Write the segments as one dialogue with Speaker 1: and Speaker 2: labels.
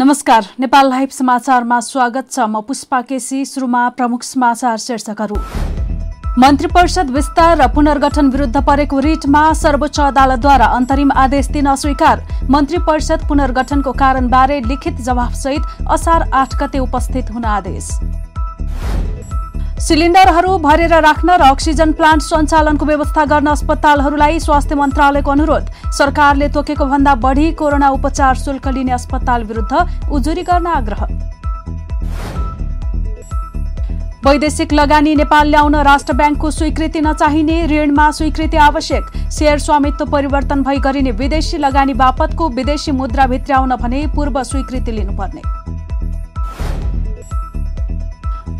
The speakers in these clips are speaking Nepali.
Speaker 1: नमस्कार नेपाल लाइभ समाचारमा स्वागत छ म पुष्पा केसी सुरुमा प्रमुख समाचार शीर्षकहरू। मन्त्री परिषद विस्तार र पुनर्गठन विरुद्ध परेको रिटमा सर्वोच्च अदालतद्वारा अन्तरिम आदेश दिन अस्वीकार। मन्त्री परिषद पुनर्गठनको कारणबारे लिखित जवाफसहित असार आठ गते उपस्थित हुन आदेश। सिलिन्डरहरू भरेर राख्न र अक्सिजन प्लान्ट सञ्चालनको व्यवस्था गर्न अस्पतालहरूलाई स्वास्थ्य मन्त्रालयको अनुरोध। सरकारले तोकेको भन्दा बढी कोरोना उपचार शुल्क लिने अस्पताल विरुद्ध उजुरी गर्न आग्रह। वैदेशिक लगानी नेपाल ल्याउन राष्ट्र ब्याङ्कको स्वीकृति नचाहिने ऋणमा स्वीकृति आवश्यक। सेयर स्वामित्व परिवर्तन भई गरिने विदेशी लगानी बापतको विदेशी मुद्रा भित्र्याउन भने पूर्व स्वीकृति लिनुपर्ने।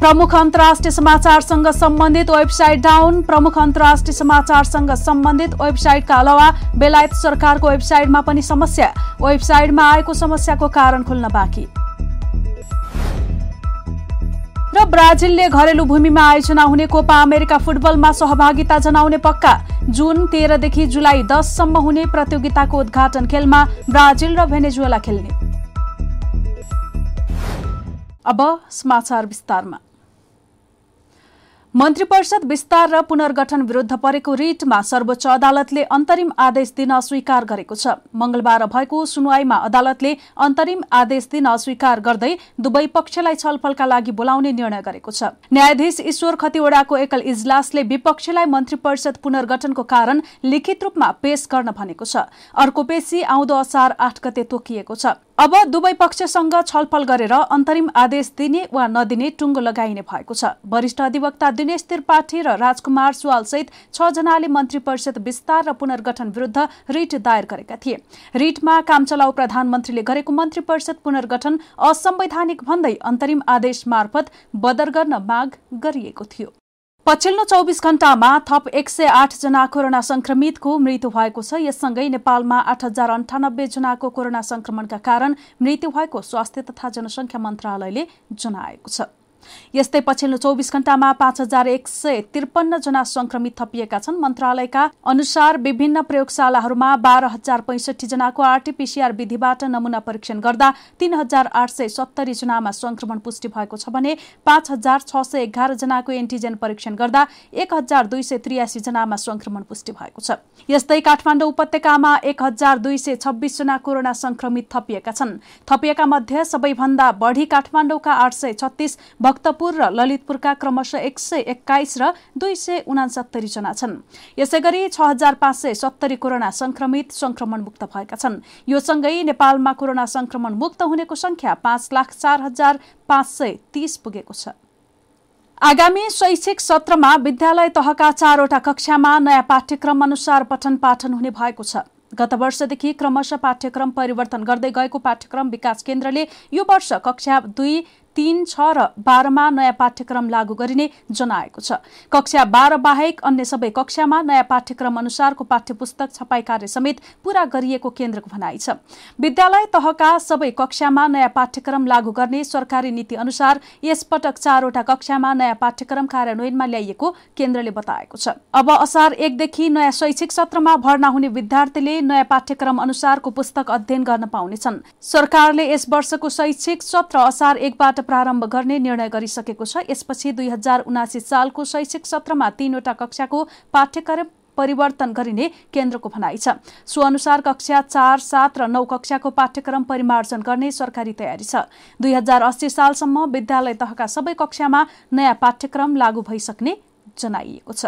Speaker 1: प्रमुख अन्तर्राष्ट्रिय समाचारसँग सम्बन्धित वेबसाइट डाउन। प्रमुख अन्तर्राष्ट्रिय समाचारसँग सम्बन्धित वेबसाइटका अलावा बेलायत सरकारको वेबसाइटमा पनि समस्या। वेबसाइटमा आएको समस्याको कारण खुल्न बाँकी। र ब्राजिलले घरेलु भूमिमा आयोजना हुने कोपा अमेरिका फुटबलमा सहभागिता जनाउने पक्का। जुन तेह्रदेखि जुलाई दससम्म हुने प्रतियोगिताको उद्घाटन खेलमा ब्राजिल र भेनेजुएला खेल्ने। अब समाचार विस्तारमा। मन्त्री परिषद विस्तार र पुनर्गठन विरूद्ध परेको रिटमा सर्वोच्च अदालतले अन्तरिम आदेश दिन अस्वीकार गरेको छ। मंगलबार भएको सुनवाईमा अदालतले अन्तरिम आदेश दिन अस्वीकार गर्दै दुवै पक्षलाई छलफलका लागि बोलाउने निर्णय गरेको छ। न्यायाधीश ईश्वर खतिवड़ाको एकल इजलासले विपक्षलाई मन्त्री परिषद पुनर्गठनको कारण लिखित रूपमा पेश गर्न भनेको छ। अर्को पेशी आउँदो असार आठ गते तोकिएको छ। अब दुवै पक्षसँग छलफल गरेर अन्तरिम आदेश दिने वा नदिने टुङ्गो लगाइने भएको छ। वरिष्ठ अधिवक्ता दिनेश त्रिपाठी र राजकुमार सुवालसहित जनाले मन्त्री परिषद विस्तार र पुनर्गठन विरूद्ध रिट दायर गरेका थिए। रिटमा काम चलाउ प्रधानमन्त्रीले गरेको मन्त्री परिषद पुनर्गठन असंवैधानिक भन्दै अन्तरिम आदेश मार्फत बदर गर्न माग गरिएको थियो। पछिल्लो चौबिस घण्टामा थप एक सय आठजना कोरोना संक्रमितको मृत्यु भएको छ। यससँगै नेपालमा आठ हजार अन्ठानब्बे जनाको कोरोना संक्रमणका कारण मृत्यु भएको स्वास्थ्य तथा जनसंख्या मन्त्रालयले जनाएको छ। यस्तै पछिल्लो चौबिस घण्टामा पाँच हजार एक सय त्रिपन्न जना संक्रमित थपिएका छन्। मन्त्रालयका अनुसार विभिन्न प्रयोगशालाहरूमा बाह्र हजार पैंसठी जनाको आरटीपीसीआर विधिबाट नमूना परीक्षण गर्दा तीन हजार आठ सय सत्तरी जनामा संक्रमण पुष्टि भएको छ भने पाँच हजार छ सय एघार जनाको एन्टिजेन परीक्षण गर्दा एक हजार दुई सय त्रियासी जनामा संक्रमण पुष्टि भएको छ। यस्तै काठमाडौँ उपत्यकामा एक हजार दुई सय छब्बीस जना कोरोना संक्रमित थपिएका छन्। थपिएका मध्ये सबैभन्दा बढ़ी काठमाडौँका आठ सय छत्तीस भक्तपुर र ललितपुरका क्रमशः एक सय एक्काइस र दुई सय उनासत्तरी जना छन्। यसै गरी छ हजार पाँच सय सत्तरी कोरोना संक्रमित संक्रमण मुक्त भएका छन्। यो सँगै नेपालमा कोरोना संक्रमण मुक्त हुनेको संख्या पाँच लाख चार हजार पाँच सय तीस पुगेको छ। आगामी शैक्षिक सत्रमा विद्यालय तहका चारवटा कक्षामा नयाँ पाठ्यक्रम अनुसार पठन पाठन हुने भएको छ। गत वर्षदेखि क्रमशः पाठ्यक्रम परिवर्तन गर्दै गएको पाठ्यक्रम विकास केन्द्रले यो वर्ष कक्षा दुई तीन छ र बाह्रमा नयाँ पाठ्यक्रम लागू गरिने जनाएको छ। कक्षा बाह्र बाहेक अन्य सबै कक्षामा नयाँ पाठ्यक्रम अनुसारको पाठ्य पुस्तक छपाई कार्य समेत पूरा गरिएको केन्द्रको भनाइ छ। विद्यालय तहका सबै कक्षामा नयाँ पाठ्यक्रम लागू गर्ने सरकारी नीति अनुसार यसपटक चारवटा कक्षामा नयाँ पाठ्यक्रम कार्यान्वयनमा ल्याइएको केन्द्रले बताएको छ। अब असार एकदेखि नयाँ शैक्षिक सत्रमा भर्ना हुने विद्यार्थीले नयाँ पाठ्यक्रम अनुसारको पुस्तक अध्ययन गर्न पाउनेछन्। सरकारले यस वर्षको शैक्षिक सत्र असार एकबाट प्रारम्भ गर्ने निर्णय गरिसकेको छ। यसपछि दुई हजार उनासी सालको शैक्षिक सत्रमा तीनवटा कक्षाको पाठ्यक्रम परिवर्तन गरिने केन्द्रको भनाइ छ। सो अनुसार कक्षा चार सात र नौ कक्षाको पाठ्यक्रम परिमार्जन गर्ने सरकारी तयारी छ। दुई हजार अस्सी सालसम्म विद्यालय तहका सबै कक्षामा नयाँ पाठ्यक्रम लागू भइसक्ने जनाइएको छ।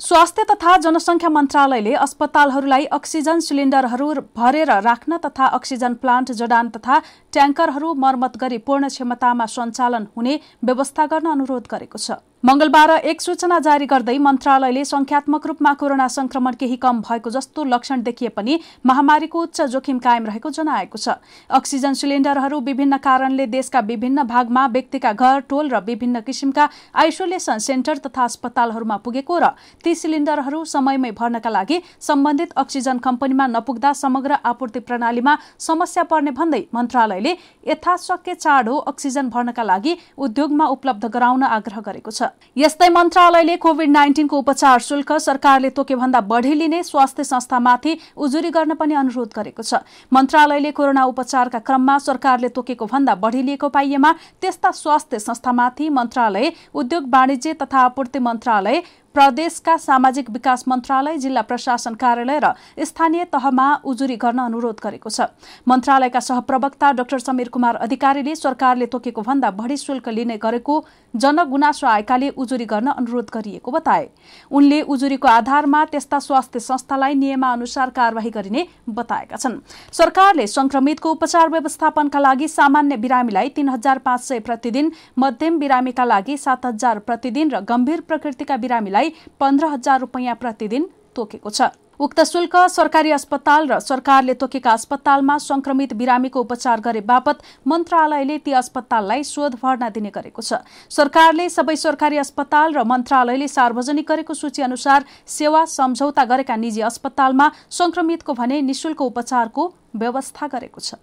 Speaker 1: स्वास्थ्य तथा जनसंख्या मन्त्रालयले अस्पतालहरूलाई अक्सिजन सिलिन्डरहरू भरेर राख्न तथा अक्सिजन प्लान्ट जडान तथा ट्याङ्करहरू मर्मत गरी पूर्ण क्षमतामा सञ्चालन हुने व्यवस्था गर्न अनुरोध गरेको छ। मंगलबार एक सूचना जारी गर्दै मन्त्रालयले संख्यात्मक रूपमा कोरोना संक्रमण केही कम भएको जस्तो लक्षण देखिए पनि महामारीको उच्च जोखिम कायम रहेको जनाएको छ। अक्सिजन सिलिन्डरहरू विभिन्न कारणले देशका विभिन्न भागमा व्यक्तिका घर टोल र विभिन्न किसिमका आइसोलेसन सेन्टर तथा अस्पतालहरूमा पुगेको र ती सिलिन्डरहरू समयमै भर्नका लागि सम्बन्धित अक्सिजन कम्पनीमा नपुग्दा समग्र आपूर्ति प्रणालीमा समस्या पर्ने भन्दै मन्त्रालयले यथाशक्य चाँडो अक्सिजन भर्नका लागि उद्योगमा उपलब्ध गराउन आग्रह गरेको छ। यस्तै मन्त्रालयले कोविड नाइन्टिनको उपचार शुल्क सरकारले तोकेभन्दा बढी लिने स्वास्थ्य संस्थामाथि उजुरी गर्न पनि अनुरोध गरेको छ। मन्त्रालयले कोरोना उपचारका क्रममा सरकारले तोकेको भन्दा बढी लिएको पाइएमा त्यस्ता स्वास्थ्य संस्थामाथि मन्त्रालय उद्योग वाणिज्य तथा आपूर्ति मन्त्रालय प्रदेशका सामाजिक विकास मन्त्रालय जिल्ला प्रशासन कार्यालय र स्थानीय तहमा उजुरी गर्न अनुरोध गरेको छ। मन्त्रालयका सहप्रवक्ता डाक्टर समीर कुमार अधिकारीले सरकारले तोकेको भन्दा बढी शुल्क लिने गरेको जनगुनासो आएकाले उजुरी गर्न अनुरोध गरिएको बताए। उनले उजुरीको आधारमा त्यस्ता स्वास्थ्य संस्थालाई नियमानुसार कार्यवाही गरिने बताएका छन्। सरकारले संक्रमितको उपचार व्यवस्थापनका लागि सामान्य बिरामीलाई तीन हजार पाँच सय प्रतिदिन मध्यम बिरामीका लागि सात हजार प्रतिदिन र गम्भीर प्रकृतिका बिरामीलाई पन्ध्र हजार रुपियाँ प्रतिदिन तोकेको छ। उक्त शुल्क सरकारी अस्पताल र सरकारले तोकेका अस्पतालमा संक्रमित बिरामीको उपचार गरे बापत मन्त्रालयले ती अस्पताललाई शोध भर्ना दिने गरेको छ। सरकारले सबै सरकारी अस्पताल र मन्त्रालयले सार्वजनिक गरेको सूची अनुसार सेवा सम्झौता गरेका निजी अस्पतालमा संक्रमितको भने निशुल्क उपचारको व्यवस्था गरेको छ।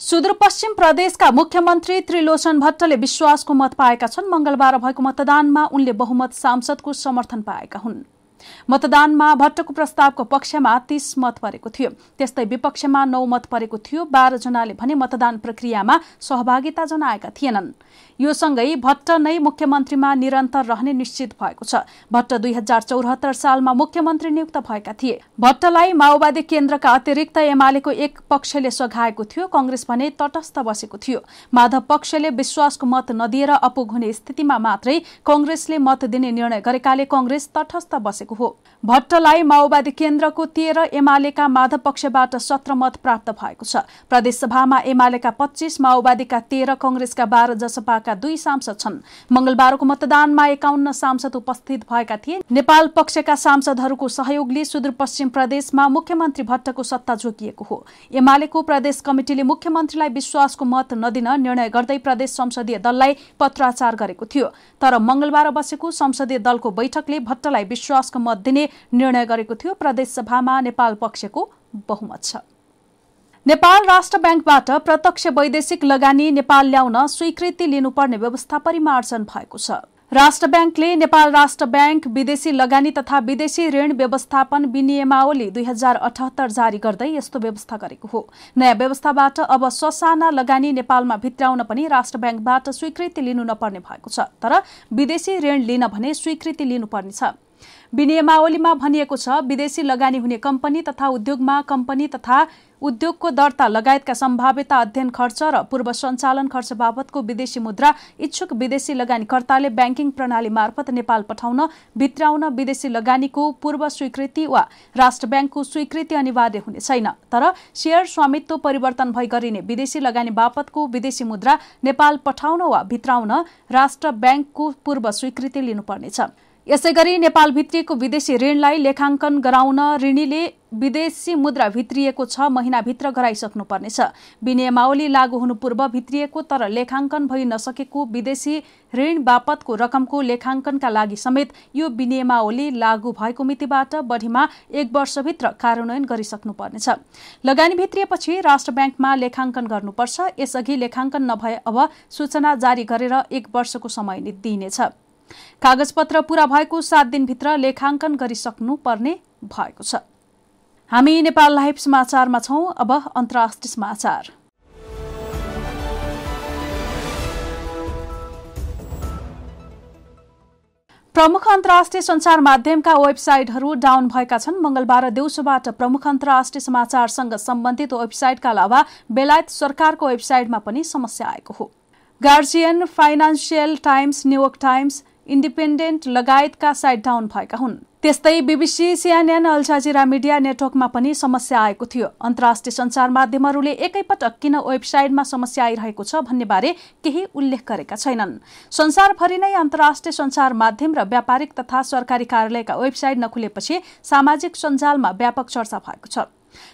Speaker 1: सुदूरपश्चिम प्रदेशका मुख्यमन्त्री त्रिलोचन भट्टले विश्वासको मत पाएका छन्। मंगलबार भएको मतदानमा उनले बहुमत सांसदको समर्थन पाएका हुन्। मतदानमा भट्टको प्रस्तावको पक्षमा तीस मत परेको थियो। त्यस्तै विपक्षमा नौ मत परेको थियो। बाह्र जनाले भने मतदान प्रक्रियामा सहभागिता जनाएका थिएनन्। यो सँगै भट्ट नै मुख्यमन्त्रीमा निरन्तर रहने निश्चित भएको छ। भट्ट दुई हजार चौहत्तर सालमा मुख्यमन्त्री नियुक्त भएका थिए। भट्टलाई माओवादी केन्द्रका अतिरिक्त एमालेको एक पक्षले सघाएको थियो कंग्रेस भने तटस्थ बसेको थियो। माधव पक्षले विश्वासको मत नदिएर अपुग हुने स्थितिमा मात्रै कंग्रेसले मत दिने निर्णय गरेकाले कंग्रेस तटस्थ बसेको हो। भट्टलाई माओवादी केन्द्रको तेह्र एमालेका माधव पक्षबाट सत्र मत प्राप्त भएको छ। प्रदेशसभामा एमालेका पच्चीस माओवादीका तेह्र कंग्रेसका बाह्र जसपाका दुई सांसद छन्। मंगलबारको मतदानमा एकाउन्न सांसद उपस्थित भएका थिए। नेपाल पक्षका सांसदहरूको सहयोगले सुदूरपश्चिम प्रदेशमा मुख्यमन्त्री भट्टको सत्ता जोगिएको हो। एमालेको प्रदेश कमिटिले मुख्यमन्त्रीलाई विश्वासको मत नदिन निर्णय गर्दै प्रदेश संसदीय दललाई पत्राचार गरेको थियो। तर मंगलबार बसेको संसदीय दलको बैठकले भट्टलाई विश्वासको मत दिने निर्णय गरेको थियो। प्रदेशसभामा नेपाल पक्षको बहुमत छ। नेपाल राष्ट्र ब्याङ्कबाट प्रत्यक्ष वैदेशिक लगानी नेपाल ल्याउन स्वीकृति लिनुपर्ने व्यवस्था परिमार्जन भएको छ। राष्ट्र ब्याङ्कले नेपाल राष्ट्र ब्याङ्क विदेशी लगानी तथा विदेशी ऋण व्यवस्थापन विनियमावली दुई हजार अठहत्तर जारी गर्दै यस्तो व्यवस्था गरेको हो। नयाँ व्यवस्थाबाट अब ससाना लगानी नेपालमा भित्राउन पनि राष्ट्र ब्याङ्कबाट स्वीकृति लिनु नपर्ने भएको छ तर विदेशी ऋण लिन भने स्वीकृति लिनुपर्नेछ विनियमावलीमा भनिएको छ विदेशी लगानी हुने कम्पनी तथा उद्योगमा कम्पनी तथा उद्योगको दर्ता लगायतका सम्भाव्यता अध्ययन खर्च र पूर्व सञ्चालन खर्च बाबतको विदेशी मुद्रा इच्छुक विदेशी लगानीकर्ताले ब्याङ्किङ प्रणाली मार्फत नेपाल पठाउन भित्राउन विदेशी लगानीको पूर्व स्वीकृति वा राष्ट्र ब्याङ्कको स्वीकृति अनिवार्य हुने छैन। तर सेयर स्वामित्व परिवर्तन भई गरिने विदेशी लगानी बापतको विदेशी मुद्रा नेपाल पठाउन वा भित्राउन राष्ट्र ब्याङ्कको पूर्व स्वीकृति लिनुपर्नेछ। यसै गरी नेपाल भित्रिएको विदेशी ऋणलाई लेखाङ्कन गराउन ऋणीले विदेशी मुद्रा भित्रिएको छ महिनाभित्र गराइसक्नुपर्नेछ। विनियमावली लागू हुनु पूर्व भित्रिएको तर लेखाङ्कन भइ नसकेको विदेशी ऋण बापतको रकमको लेखाङ्कनका लागि समेत यो विनियमावली लागू भएको मितिबाट बढीमा एक वर्षभित्र कार्यान्वयन गरिसक्नुपर्नेछ। लगानी भित्रिएपछि राष्ट्र ब्याङ्कमा लेखाङ्कन गर्नुपर्छ। यसअघि लेखाङ्कन नभए अब सूचना जारी गरेर एक वर्षको समय दिइनेछ। कागजपत्र पूरा भएको सात दिनभित्र लेखाङ्कन गरिसक्नु पर्ने भएको छ। हामी नेपाल लाइभ समाचारमा छौं। अब अन्तर्राष्ट्रिय समाचार। प्रमुख अन्तर्राष्ट्रिय सञ्चार माध्यमका वेबसाइटहरू डाउन भएका छन्। मंगलबार दिउँसोबाट प्रमुख अन्तर्राष्ट्रिय समाचारसँग सम्बन्धित वेबसाइटका अलावा बेलायत सरकारको वेबसाइटमा पनि समस्या आएको हो। Guardian Financial Times New York Times Independent लगायतका साइट डाउन भएका हुन्। त्यस्तै BBC CNN Al Jazeera media नेटवर्कमा पनि समस्या आएको थियो। अन्तर्राष्ट्रिय सञ्चार माध्यमहरूले एकैपटक किन वेबसाइटमा समस्या आइरहेको छ भन्ने बारे केही उल्लेख गरेका छैनन्। संसारभरि नै अन्तर्राष्ट्रिय सञ्चार माध्यम र व्यापारिक तथा सरकारी कार्यालयका वेबसाइट नखुलेपछि सामाजिक सञ्जालमा व्यापक चर्चा भएको छ।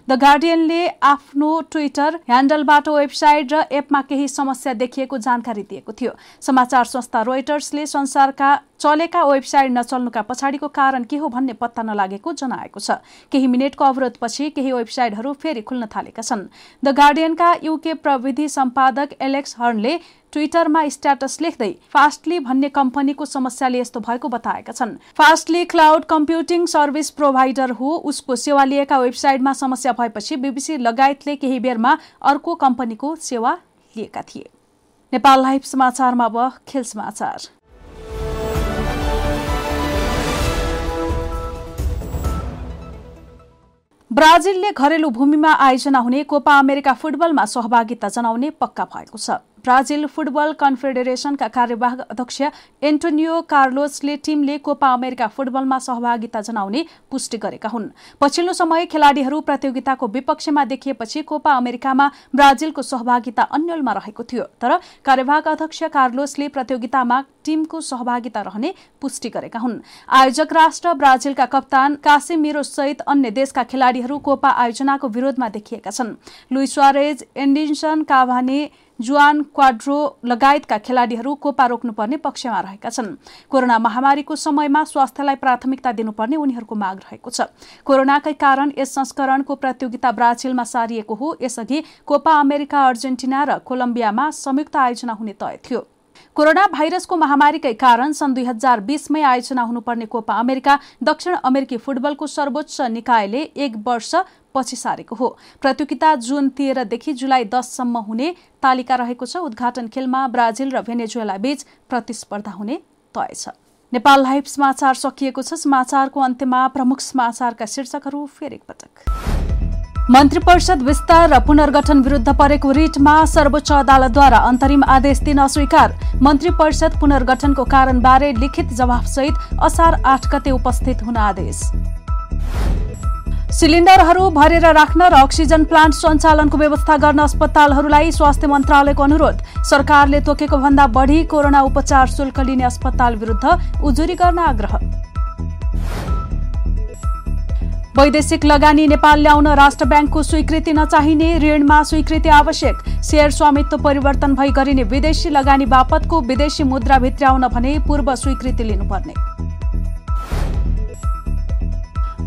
Speaker 1: द गार्डियनले आफ्नो ट्विटर ह्यान्डलबाट वेबसाइट र एपमा केही समस्या देखिएको जानकारी दिएको थियो। समाचार संस्था रोइटर्सले संसारका चलेका वेबसाइट नचल्नुका पछाडिको कारण के हो भन्ने पत्ता नलागेको जनाएको छ। केही मिनटको अवरोधपछि केही वेबसाइटहरू फेरि खुल्न थालेका छन्। द गार्डियनका युके प्रविधि सम्पादक एलेक्स हर्नले ट्विटरमा स्ट्याटस लेख्दै फास्टली भन्ने कम्पनीको समस्याले यस्तो भएको बताएका छन्। Fastly cloud computing service provider हो उसको सेवा लिएका वेबसाइटमा समस्या भएपछि बीबीसी लगायतले केही बेरमा अर्को कम्पनीको सेवा लिएका थिए। नेपाल लाइभ समाचारमा अब खेल समाचार। ब्राजिलले घरेलु भूमिमा आयोजना हुने कोपा अमेरिका फुटबलमा सहभागिता जनाउने पक्का भएको छ। ब्राजिल फुटबल कन्फेडरेसनका कार्यवाहक अध्यक्ष एन्टोनियो कार्लोसले टिमले कोपा अमेरिका फुटबलमा सहभागिता जनाउने पुष्टि गरेका हुन्। पछिल्लो समय खेलाड़ीहरू प्रतियोगिताको विपक्षमा देखिएपछि कोपा अमेरिकामा ब्राजिलको सहभागिता अन्यलमा रहेको थियो। तर कार्यवाहक अध्यक्ष कार्लोसले प्रतियोगितामा टिमको सहभागिता रहने पुष्टि गरेका हुन्। आयोजक राष्ट्र ब्राजिलका कप्तान कासिमिरो सहित अन्य देशका खेलाड़ीहरू कोपा आयोजनाको विरोधमा देखिएका छन्। लुइसवारेज एन्डिन्सन काभाने जुआन क्वाड्रो लगायतका खेलाड़ीहरू कोपा रोक्नुपर्ने पक्षमा रहेका छन्। कोरोना महामारीको समयमा स्वास्थ्यलाई प्राथमिकता दिनुपर्ने उनीहरूको माग रहेको छ। कोरोनाकै कारण यस संस्करणको प्रतियोगिता ब्राजिलमा सारिएको हो। यसअघि कोपा अमेरिका अर्जेन्टिना र कोलम्बियामा संयुक्त आयोजना हुने तय थियो। कोरोना भाइरसको महामारीकै कारण सन् दुई हजार बीसमै आयोजना हुनुपर्ने कोपा अमेरिका दक्षिण अमेरिकी फुटबलको सर्वोच्च निकायले एक वर्ष पछि सारेको हो। प्रतियोगिता जुन तेह्रदेखि जुलाई दससम्म हुने तालिका रहेको छ। उद्घाटन खेलमा ब्राजिल र भेनेजुएला बीच प्रतिस्पर्धा हुने तय छ। नेपाल लाइभ समाचार सकिएको छ। समाचारको अन्त्यमा प्रमुख समाचारका शीर्षकहरू फेरि एकपटक। मन्त्री परिषद विस्तार र पुनर्गठन विरुद्ध परेको रिटमा सर्वोच्च अदालतद्वारा अन्तरिम आदेश दिन अस्वीकार। मन्त्री परिषद पुनर्गठनको कारणबारे लिखित जवाफसहित असार आठ गते उपस्थित हुन आदेश। सिलिन्डरहरू भरेर राख्न र अक्सिजन प्लान्ट सञ्चालनको व्यवस्था गर्न अस्पतालहरूलाई स्वास्थ्य मन्त्रालयको अनुरोध। सरकारले तोकेको भन्दा बढी कोरोना उपचार शुल्क लिने अस्पताल विरुद्ध उजुरी गर्न आग्रह। वैदेशिक लगानी नेपाल ल्याउन राष्ट्र ब्याङ्कको स्वीकृति नचाहिने ऋणमा स्वीकृति आवश्यक। सेयर स्वामित्व परिवर्तन भई गरिने विदेशी लगानी बापतको विदेशी मुद्रा भित्र्याउन भने पूर्व स्वीकृति लिनुपर्ने।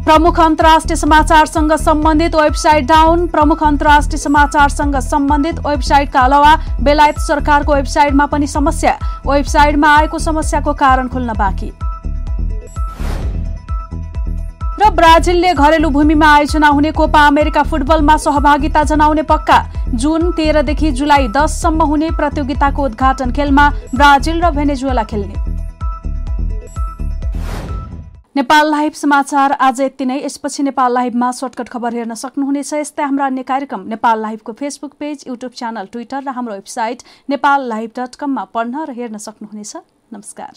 Speaker 1: प्रमुख अन्तर्राष्ट्रिय समाचारसँग सम्बन्धित वेबसाइट डाउन। प्रमुख अन्तर्राष्ट्रिय समाचारसँग सम्बन्धित वेबसाइटका अलावा बेलायत सरकारको वेबसाइटमा पनि समस्या। वेबसाइटमा आएको समस्याको कारण खुल्न बाँकी। र ब्राजिलले घरेलु भूमिमा आयोजना हुने कोपा अमेरिका फुटबलमा सहभागिता जनाउने पक्का। जुन तेह्रदेखि जुलाई दससम्म हुने प्रतियोगिताको उद्घाटन खेलमा ब्राजिल र भेनेजुएला खेल्ने। नेपाल लाइभ समाचार आज यति नै। यसपछि नेपाल लाइभमा सर्टकट खबर हेर्न सक्नुहुनेछ। यस्तै हाम्रा अन्य कार्यक्रम Nepal लाइभको Facebook page YouTube channel Twitter र हाम्रो वेबसाइट नेपाल लाइभ डट कममा पढ्न र हेर्न सक्नुहुनेछ। नमस्कार।